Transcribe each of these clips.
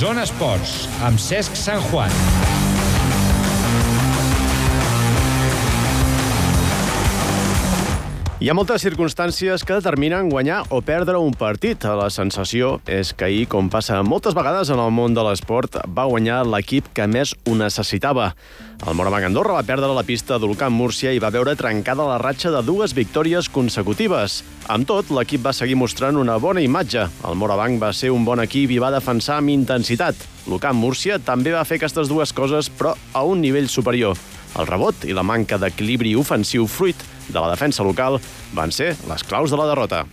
Zona Esports, amb Cesc Sant Juan. Hi ha moltes circumstàncies que determinen guanyar o perdre un partit. La sensació és que ahir, com passa moltes vegades en el món de l'esport, va guanyar l'equip que més ho necessitava. El Moravang Andorra va perdre la pista d'Ulcan Múrcia i va veure trencada la ratxa de dues victòries consecutives. Amb tot, l'equip va seguir mostrant una bona imatge. El Moravang va ser un bon equip i va defensar amb intensitat. L'Ulcan Múrcia també va fer aquestes dues coses, però a un nivell superior. El rebot i la manca d'equilibri ofensiu fruit de la defensa local van ser les claus de la derrota.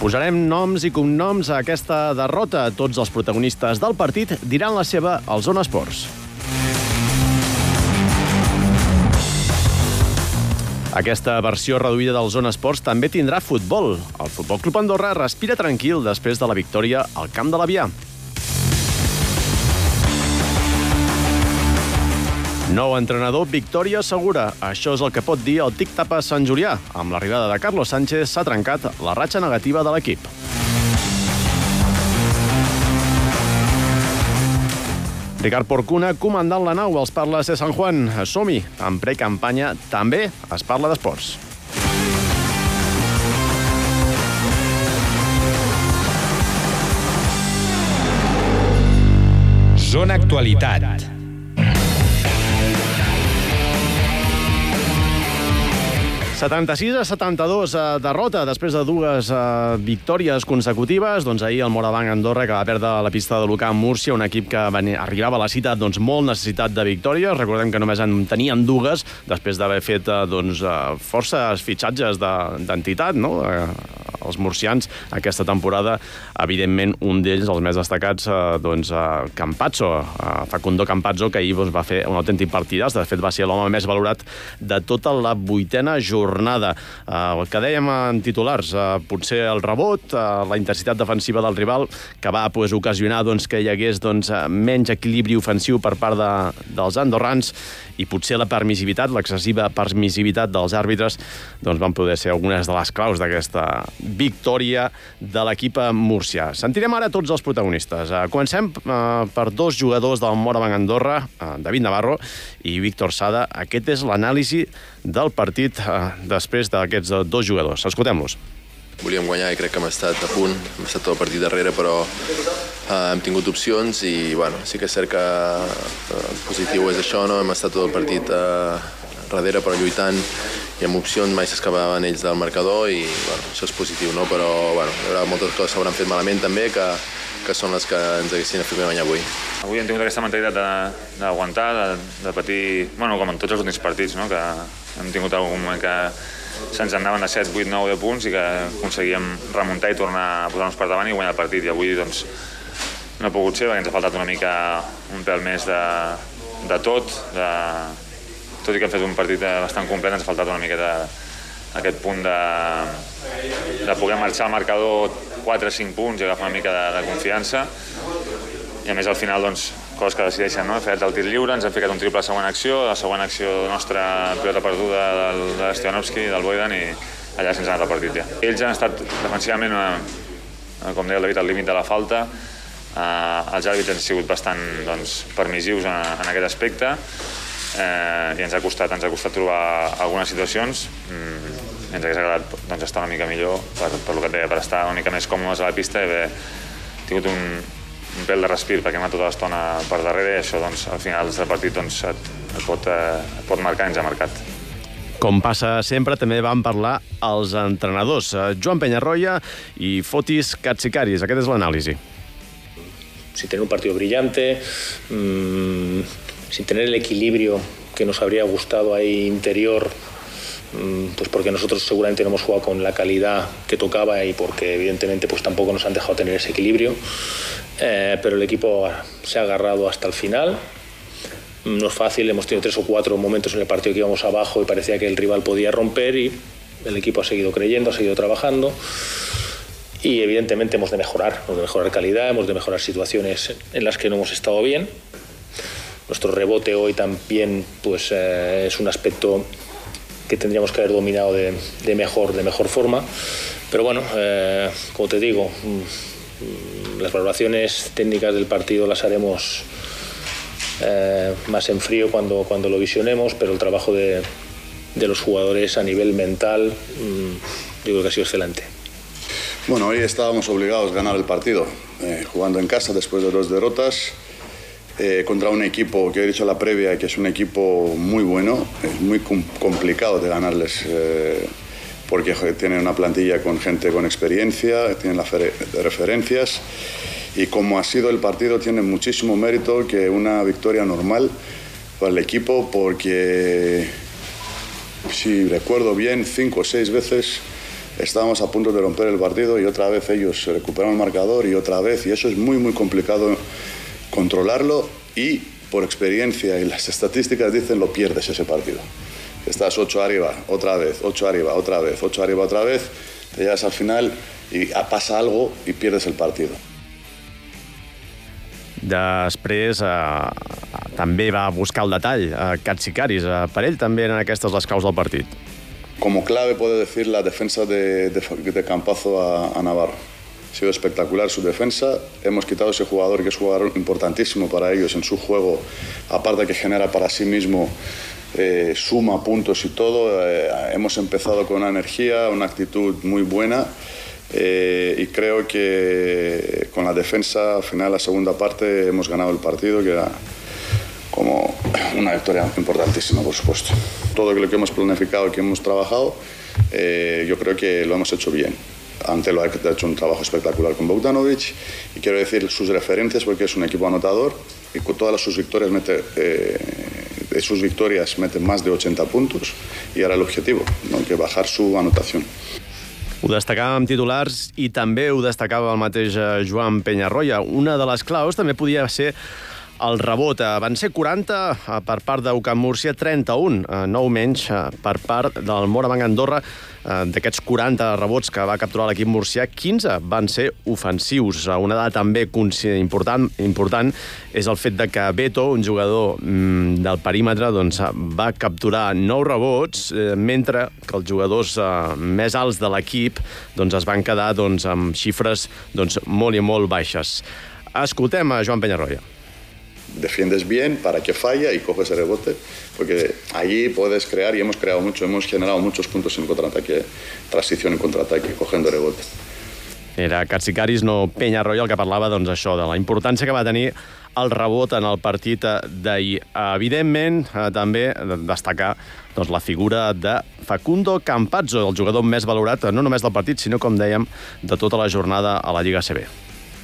Posarem noms i cognoms a aquesta derrota. Tots els protagonistes del partit diran la seva al Zona Esports. Aquesta versió reduïda del Zona Esports també tindrà futbol. El Futbol Club Andorra respira tranquil després de la victòria al Camp de l'Avià. Nou entrenador, victòria segura. Això és el que pot dir el Tic Tapa Sant Julià. Amb l'arribada de Carlos Sánchez s'ha trencat la ratxa negativa de l'equip. Ricard Porcuna, comandant la nau, els parla de Sant Juan. Som-hi, en precampanya també es parla d'esports. Zona Actualitat. 76 a 72 uh, derrota després de dues uh, victòries consecutives. Doncs ahir el Morabanc Andorra que va perdre la pista de l'Ucamp Múrcia, un equip que venia, arribava a la cita doncs, molt necessitat de victòries. Recordem que només en tenien dues després d'haver fet uh, doncs, uh, forces fitxatges d'entitat, de, no? Uh, els murcians aquesta temporada. Evidentment, un d'ells, els més destacats, eh, doncs, eh, Campazzo, eh, Facundo Campazzo, que ahir doncs, va fer un autèntic partidàs. De fet, va ser l'home més valorat de tota la vuitena jornada. Eh, el que dèiem en titulars, eh, potser el rebot, eh, la intensitat defensiva del rival, que va pues, ocasionar doncs, que hi hagués doncs, menys equilibri ofensiu per part de, dels andorrans i potser la permissivitat, l'excessiva permissivitat dels àrbitres, doncs van poder ser algunes de les claus d'aquesta victòria de l'equip Múrcia. Sentirem ara tots els protagonistes. Comencem per dos jugadors del Moravang Andorra, David Navarro i Víctor Sada. Aquest és l'anàlisi del partit després d'aquests dos jugadors. Escoltem-los. Volíem guanyar i crec que hem estat a punt, hem estat tot el partit darrere, però uh, hem tingut opcions i bueno, sí que és cert que uh, positiu és això, no? hem estat tot el partit uh, darrere però lluitant i amb opcions mai s'escapaven ells del marcador i bueno, això és positiu, no? però bueno, hi haurà moltes coses que s'hauran fet malament també que, que són les que ens haguessin fet guanyar avui. Avui hem tingut aquesta mentalitat d'aguantar, de, de, de patir, bueno, com en tots els últims partits, no? que hem tingut algun moment que se'ns anaven a 7, 8, 9 de punts i que aconseguíem remuntar i tornar a posar-nos per davant i guanyar el partit. I avui doncs, no ha pogut ser perquè ens ha faltat una mica un pèl més de, de tot, de, tot i que hem fet un partit bastant complet, ens ha faltat una miqueta aquest punt de, de poder marxar al marcador 4-5 punts i agafar una mica de, de confiança i a més al final doncs, coses que decideixen, no? Hem fet el tir lliure, ens hem ficat un triple a la següent acció, la següent acció nostra pilota perduda del, de l'Estianovski, del Boidan, i allà se'ns ha anat el partit ja. Ells han estat defensivament, una, com deia el David, al límit de la falta, eh, els àrbits han sigut bastant doncs, permissius en, en aquest aspecte, eh, i ens ha costat, ens ha costat trobar algunes situacions, mm, ens hagués agradat doncs, estar una mica millor per, per el que deia, per estar una mica més còmodes a la pista i haver tingut un, un pèl de respir perquè hem anat tota l'estona per darrere i això doncs, al final del partit doncs, et, et, pot, eh, et pot marcar i ens ha marcat. Com passa sempre, també van parlar els entrenadors, eh, Joan Peñarroya i Fotis Katsikaris. Aquest és l'anàlisi. Sin tener un partido brillante, mmm, sin tener el equilibrio que nos habría gustado ahí interior pues porque nosotros seguramente no hemos jugado con la calidad que tocaba y porque evidentemente pues tampoco nos han dejado tener ese equilibrio. Eh, pero el equipo se ha agarrado hasta el final. No es fácil, hemos tenido tres o cuatro momentos en el partido que íbamos abajo y parecía que el rival podía romper y el equipo ha seguido creyendo, ha seguido trabajando y evidentemente hemos de mejorar, hemos de mejorar calidad, hemos de mejorar situaciones en las que no hemos estado bien Nuestro rebote hoy también pues, eh, es un aspecto que tendríamos que haber dominado de, de mejor, de mejor forma. Pero bueno, eh, como te digo, mm, las valoraciones técnicas del partido las haremos eh, más en frío cuando, cuando lo visionemos, pero el trabajo de, de los jugadores a nivel mental mm, yo creo que ha sido excelente. Bueno, hoy estábamos obligados a ganar el partido, eh, jugando en casa después de dos derrotas eh, contra un equipo que he dicho en la previa que es un equipo muy bueno, es muy com- complicado de ganarles eh, porque tienen una plantilla con gente con experiencia, tienen las fere- referencias y como ha sido el partido tiene muchísimo mérito que una victoria normal para el equipo porque si recuerdo bien, cinco o seis veces estábamos a punto de romper el partido y otra vez ellos recuperaron el marcador y otra vez, y eso es muy, muy complicado controlarlo y por experiencia y las estadísticas dicen lo pierdes ese partido. Estás ocho arriba, otra vez, ocho arriba, otra vez, ocho arriba, otra vez, te llegas al final y pasa algo y pierdes el partido. Després eh, també va buscar el detall, eh, Katsikaris. Eh, per ell també eren aquestes les caus del partit. Como clave puedo decir la defensa de, de, de Campazo a, a Navarro. Ha sido espectacular su defensa. Hemos quitado ese jugador que es jugador importantísimo para ellos en su juego, aparte que genera para sí mismo, eh, suma puntos y todo. Eh, hemos empezado con una energía, una actitud muy buena. eh, y creo que con la defensa, al final, la segunda parte, hemos ganado el partido, que era como una victoria importantísima, por supuesto. Todo lo que hemos planificado que hemos trabajado, eh, yo creo que lo hemos hecho bien. Ante lo ha hecho un trabajo espectacular con Bogdanovic y quiero decir sus referencias porque es un equipo anotador y con todas sus victorias mete, eh, de sus victorias mete más de 80 puntos y era el objetivo, ¿no? que bajar su anotación. Ho destacàvem titulars i també ho destacava el mateix eh, Joan Penyarroia. Una de les claus també podia ser el rebot. Eh, Van ser 40 eh, per part d'Ucamp Múrcia, 31, eh, 9 menys eh, per part del Morabanc Andorra. D'aquests 40 rebots que va capturar l'equip murcià, 15 van ser ofensius. Una dada també important, important és el fet de que Beto, un jugador mm, del perímetre, doncs, va capturar 9 rebots, mentre que els jugadors més alts de l'equip doncs, es van quedar doncs, amb xifres doncs, molt i molt baixes. Escoltem a Joan Penyarroia. Defiendes bien para que falla y coges el rebote, porque allí puedes crear y hemos creado mucho, hemos generado muchos puntos en contraataque, transición en contraataque, cogiendo rebote. Era Katsikaris, no Penyarroia, el que parlava doncs, això de la importància que va tenir el rebot en el partit d'ahir. Evidentment, eh, també de- destacar doncs, la figura de Facundo Campazzo, el jugador més valorat, no només del partit, sinó, com dèiem, de tota la jornada a la Lliga CB.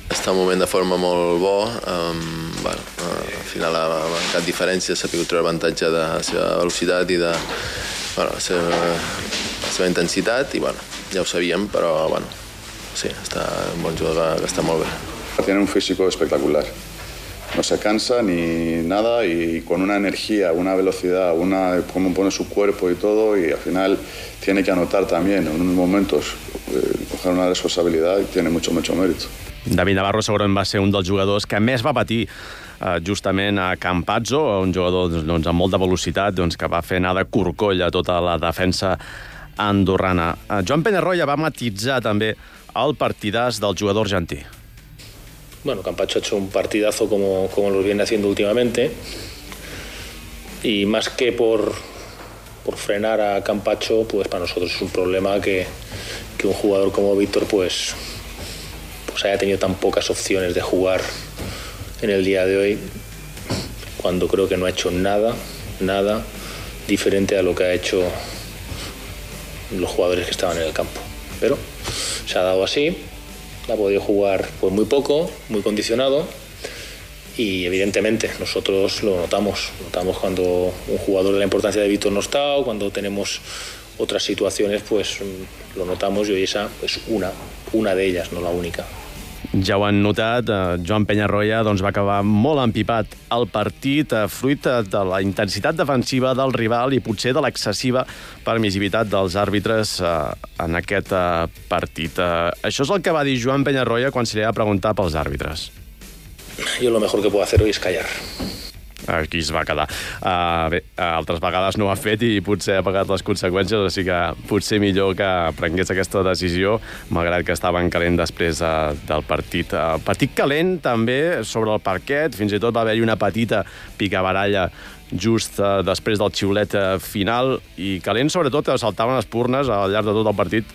Està un moment de forma molt bo. Um, bueno, uh, al final ha mancat diferència, s'ha pogut treure avantatge de la seva velocitat i de bueno, la, seva, la seva intensitat i bueno, ja ho sabíem, però bueno, sí, està un bon jugador que està molt bé. Tiene un físico espectacular. No se cansa ni nada y con una energía, una velocidad, una cómo pone su cuerpo y todo y al final tiene que anotar también en unos momentos, eh, coger una responsabilidad y tiene mucho, mucho mérito. David Navarro segurament va ser un dels jugadors que més va patir eh, justament a Campazzo, un jugador doncs, amb molta velocitat doncs, que va fer anar de corcoll a tota la defensa andorrana. Eh, Joan Penyarroia va matitzar també el partidàs del jugador argentí. Bueno, Campacho ha hecho un partidazo como, como lo viene haciendo últimamente. Y más que por, por frenar a Campacho, pues para nosotros es un problema que, que un jugador como Víctor pues, pues haya tenido tan pocas opciones de jugar en el día de hoy, cuando creo que no ha hecho nada, nada diferente a lo que ha hecho los jugadores que estaban en el campo. Pero se ha dado así, ha podido jugar pues muy poco, muy condicionado y evidentemente nosotros lo notamos, notamos cuando un jugador de la importancia de Víctor no está o cuando tenemos otras situaciones pues mm, lo notamos y hoy esa es una, una de ellas, no la única. Ja ho han notat, eh, Joan Penyarroia doncs, va acabar molt empipat el partit, eh, fruit eh, de la intensitat defensiva del rival i potser de l'excessiva permissivitat dels àrbitres en aquest partit. Això és el que va dir Joan Penyarroia quan se li va preguntar pels àrbitres. Yo lo mejor que puedo hacer hoy es callar. Aquí es va quedar. Uh, bé, altres vegades no ho ha fet i potser ha pagat les conseqüències, sigui que potser millor que prengués aquesta decisió, malgrat que estaven calent després uh, del partit. Uh, partit calent també sobre el parquet, fins i tot va haver-hi una petita picabaralla just uh, després del xiulet uh, final i calent sobretot saltaven les purnes al llarg de tot el partit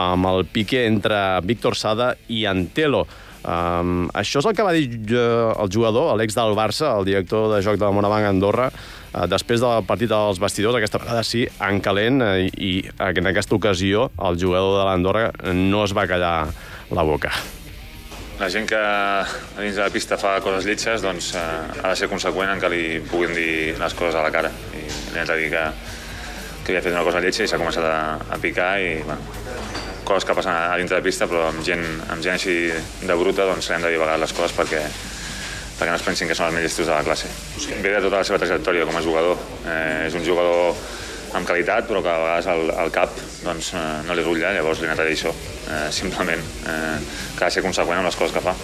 amb el pique entre Víctor Sada i Antelo. Um, això és el que va dir uh, el jugador, l'ex del Barça, el director de joc de la Morabanc Andorra, uh, després del partit dels vestidors, aquesta vegada sí, en calent, uh, i en aquesta ocasió el jugador de l'Andorra no es va callar la boca. La gent que a dins de la pista fa coses lletges doncs, eh, ha de ser conseqüent en que li puguin dir les coses a la cara. I li hem de dir que, que havia fet una cosa lletja i s'ha començat a, a picar i bueno, coses que passen a dintre de pista, però amb gent, amb gent així de bruta doncs hem de dir a vegades les coses perquè, perquè no es pensin que són els llestos de la classe. Ve de tota la seva trajectòria com a jugador. Eh, és un jugador amb qualitat, però que a vegades el, el cap doncs, eh, no li rutlla, llavors li he anat a dir això, eh, simplement, eh, que ha de ser conseqüent amb les coses que fa.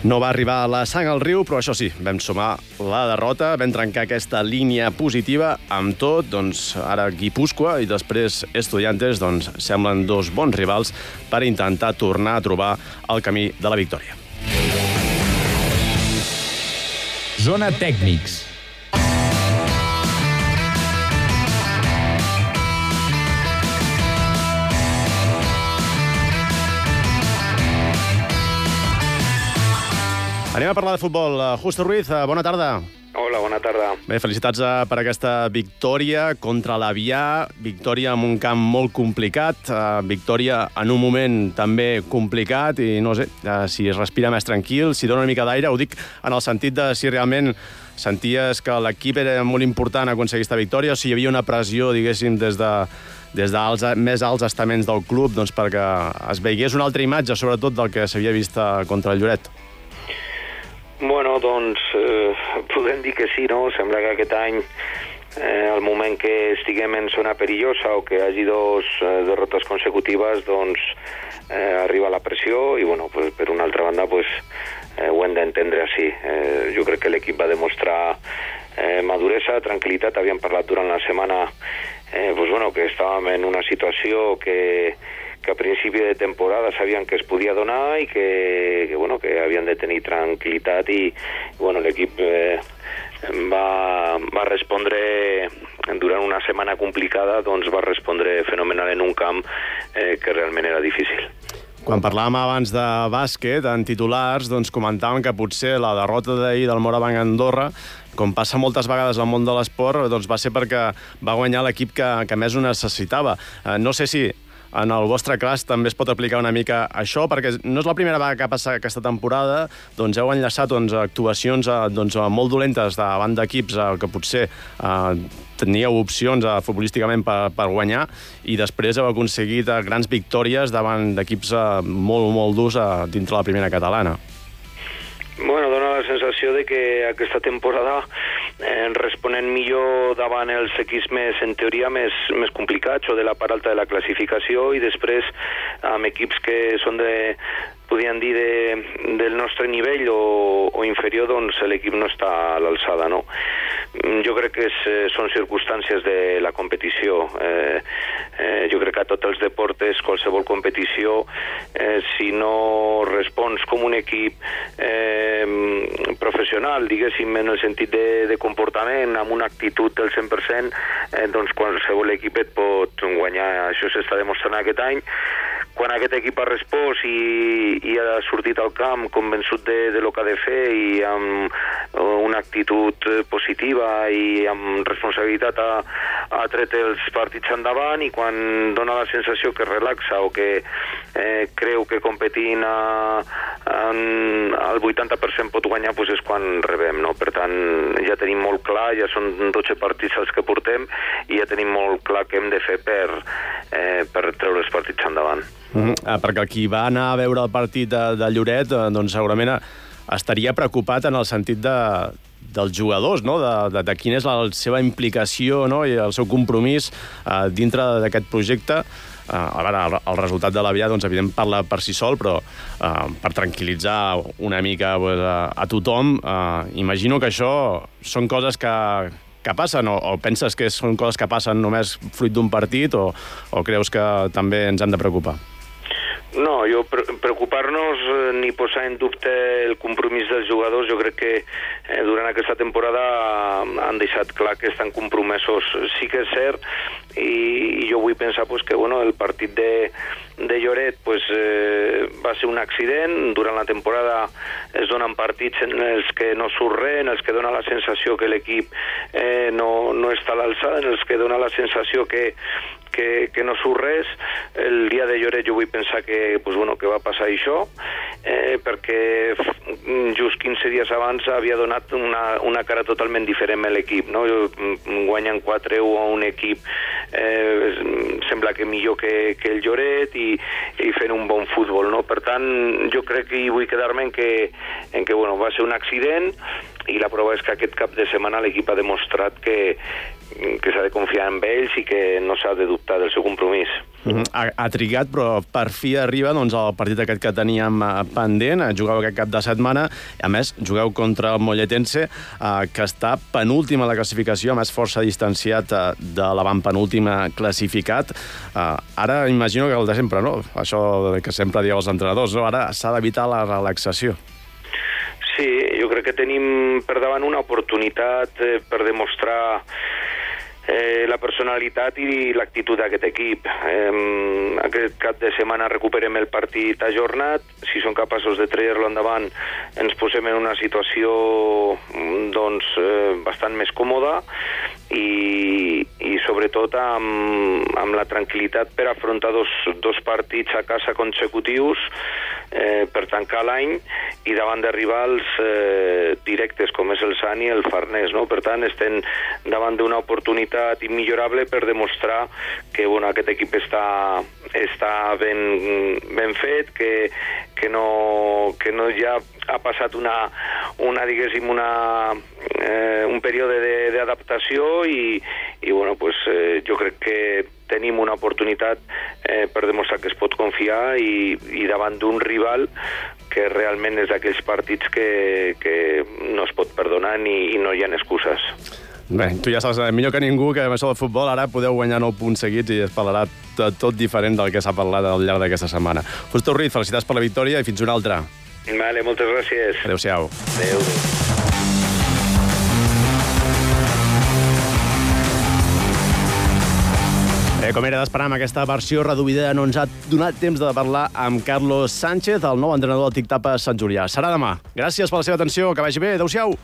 No va arribar la sang al riu, però això sí, vam sumar la derrota, vam trencar aquesta línia positiva amb tot, doncs ara Guipúscoa i després Estudiantes doncs, semblen dos bons rivals per intentar tornar a trobar el camí de la victòria. Zona Tècnics. Anem a parlar de futbol. Uh, Justo Ruiz, uh, bona tarda. Hola, bona tarda. Bé, felicitats uh, per aquesta victòria contra l'Avià, victòria en un camp molt complicat, victòria en un moment també complicat i no sé si es respira més tranquil, si dona una mica d'aire, ho dic en el sentit de si realment senties que l'equip era molt important aconseguir aquesta victòria o si hi havia una pressió, diguéssim, des de des dels més alts estaments del club doncs, perquè es veigués una altra imatge, sobretot del que s'havia vist contra el Lloret. Bueno, doncs eh, podem dir que sí, no? Sembla que aquest any eh, al moment que estiguem en zona perillosa o que hi hagi dos eh, derrotes consecutives, doncs eh, arriba la pressió i, bueno, pues, per una altra banda, pues, eh, ho hem d'entendre així. Eh, jo crec que l'equip va demostrar eh, maduresa, tranquil·litat. Havíem parlat durant la setmana eh, pues, bueno, que estàvem en una situació que que a principi de temporada sabien que es podia donar i que, que, bueno, que havien de tenir tranquil·litat i, bueno, l'equip eh, va, va respondre durant una setmana complicada doncs va respondre fenomenal en un camp eh, que realment era difícil. Quan parlàvem abans de bàsquet, en titulars, doncs comentàvem que potser la derrota d'ahir del Morabanc Andorra com passa moltes vegades al món de l'esport, doncs va ser perquè va guanyar l'equip que, que més ho necessitava. Eh, no sé si en el vostre cas també es pot aplicar una mica això, perquè no és la primera vegada que passa aquesta temporada, doncs heu enllaçat doncs, actuacions eh, doncs, molt dolentes davant d'equips eh, que potser eh, teníeu opcions eh, futbolísticament per, per guanyar i després heu aconseguit eh, grans victòries davant d'equips eh, molt, molt durs eh, dintre la primera catalana. Bueno, dona la sensació de que aquesta temporada eh, responent millor davant els equips més, en teoria, més, més complicats o de la part alta de la classificació i després amb equips que són de, podien dir de, del nostre nivell o, o inferior, doncs l'equip no està a l'alçada, no? Mm, jo crec que és, eh, són circumstàncies de la competició. Eh, eh, jo crec que a tots els deportes, qualsevol competició, eh, si no respons com un equip eh, professional, diguéssim, en el sentit de, de comportament, amb una actitud del 100%, eh, doncs qualsevol equip et pot guanyar. Això s'està demostrant aquest any quan aquest equip ha respost i, i ha sortit al camp convençut de, de lo que ha de fer i amb eh, una actitud positiva i amb responsabilitat ha, ha tret els partits endavant i quan dona la sensació que relaxa o que eh, creu que competint a, a, al 80% pot guanyar doncs és quan rebem, no? Per tant, ja tenim molt clar, ja són 12 partits els que portem i ja tenim molt clar què hem de fer per, eh, per treure els partits endavant. Mm -hmm. perquè qui va anar a veure el partit de, de Lloret, eh, doncs segurament estaria preocupat en el sentit de, dels jugadors, no? de, de, de quina és la seva implicació no? i el seu compromís eh, dintre d'aquest projecte. a veure, el, el resultat de l'Avià, doncs, evident, parla per si sol, però eh, per tranquil·litzar una mica pues, a, a tothom, eh, imagino que això són coses que, que passen, o, o penses que són coses que passen només fruit d'un partit, o, o creus que també ens han de preocupar? No, jo pre preocupar-nos eh, ni posar en dubte el compromís dels jugadors, jo crec que eh, durant aquesta temporada han deixat clar que estan compromesos. Sí que és cert, i, i jo vull pensar pues, que bueno, el partit de, de Lloret pues, eh, va ser un accident, durant la temporada es donen partits en els que no surt res, en els que dona la sensació que l'equip eh, no, no està a l'alçada, en els que dona la sensació que que, que no surt res. El dia de Lloret jo vull pensar que, pues, bueno, que va passar això, eh, perquè just 15 dies abans havia donat una, una cara totalment diferent a l'equip. No? Guanyen 4-1 a un equip eh, sembla que millor que, que el Lloret i, i fent un bon futbol. No? Per tant, jo crec que hi vull quedar-me en que, en que bueno, va ser un accident i la prova és que aquest cap de setmana l'equip ha demostrat que, que s'ha de confiar en ells i que no s'ha de dubtar del seu compromís. -huh. ha, ha trigat, però per fi arriba doncs, el partit aquest que teníem eh, pendent. Jugueu aquest cap de setmana. A més, jugueu contra el Molletense, eh, que està penúltim a la classificació, a més força distanciat eh, de l'avantpenúltima classificat. Eh, ara imagino que el de sempre, no? Això que sempre dieu els entrenadors, no? Ara s'ha d'evitar la relaxació. Sí, jo crec que tenim per davant una oportunitat eh, per demostrar eh, la personalitat i l'actitud d'aquest equip. Eh, aquest cap de setmana recuperem el partit ajornat, si són capaços de treure-lo endavant ens posem en una situació doncs, eh, bastant més còmoda i, i sobretot amb, amb la tranquil·litat per afrontar dos, dos partits a casa consecutius eh, per tancar l'any i davant de rivals eh, directes com és el Sani i el Farnès. No? Per tant, estem davant d'una oportunitat immillorable per demostrar que bueno, aquest equip està, està ben, ben fet, que, que, no, que no ja ha passat una, una diguéssim, una, eh, un període d'adaptació i, i bueno, pues, eh, jo crec que tenim una oportunitat eh, per demostrar que es pot confiar i, i davant d'un rival que realment és d'aquells partits que, que no es pot perdonar ni, i no hi ha excuses. Bé, tu ja saps, eh, millor que ningú, que més el futbol ara podeu guanyar 9 punts seguits i es parlarà tot, tot diferent del que s'ha parlat al llarg d'aquesta setmana. Justo Ruiz, felicitats per la victòria i fins una altra. Vale, moltes gràcies. Adéu-siau. Adéu. Bé, com era d'esperar amb aquesta versió reduïda, no ens ha donat temps de parlar amb Carlos Sánchez, el nou entrenador del Tic-Tapa Sant Julià. Serà demà. Gràcies per la seva atenció, que vagi bé. Adéu-siau.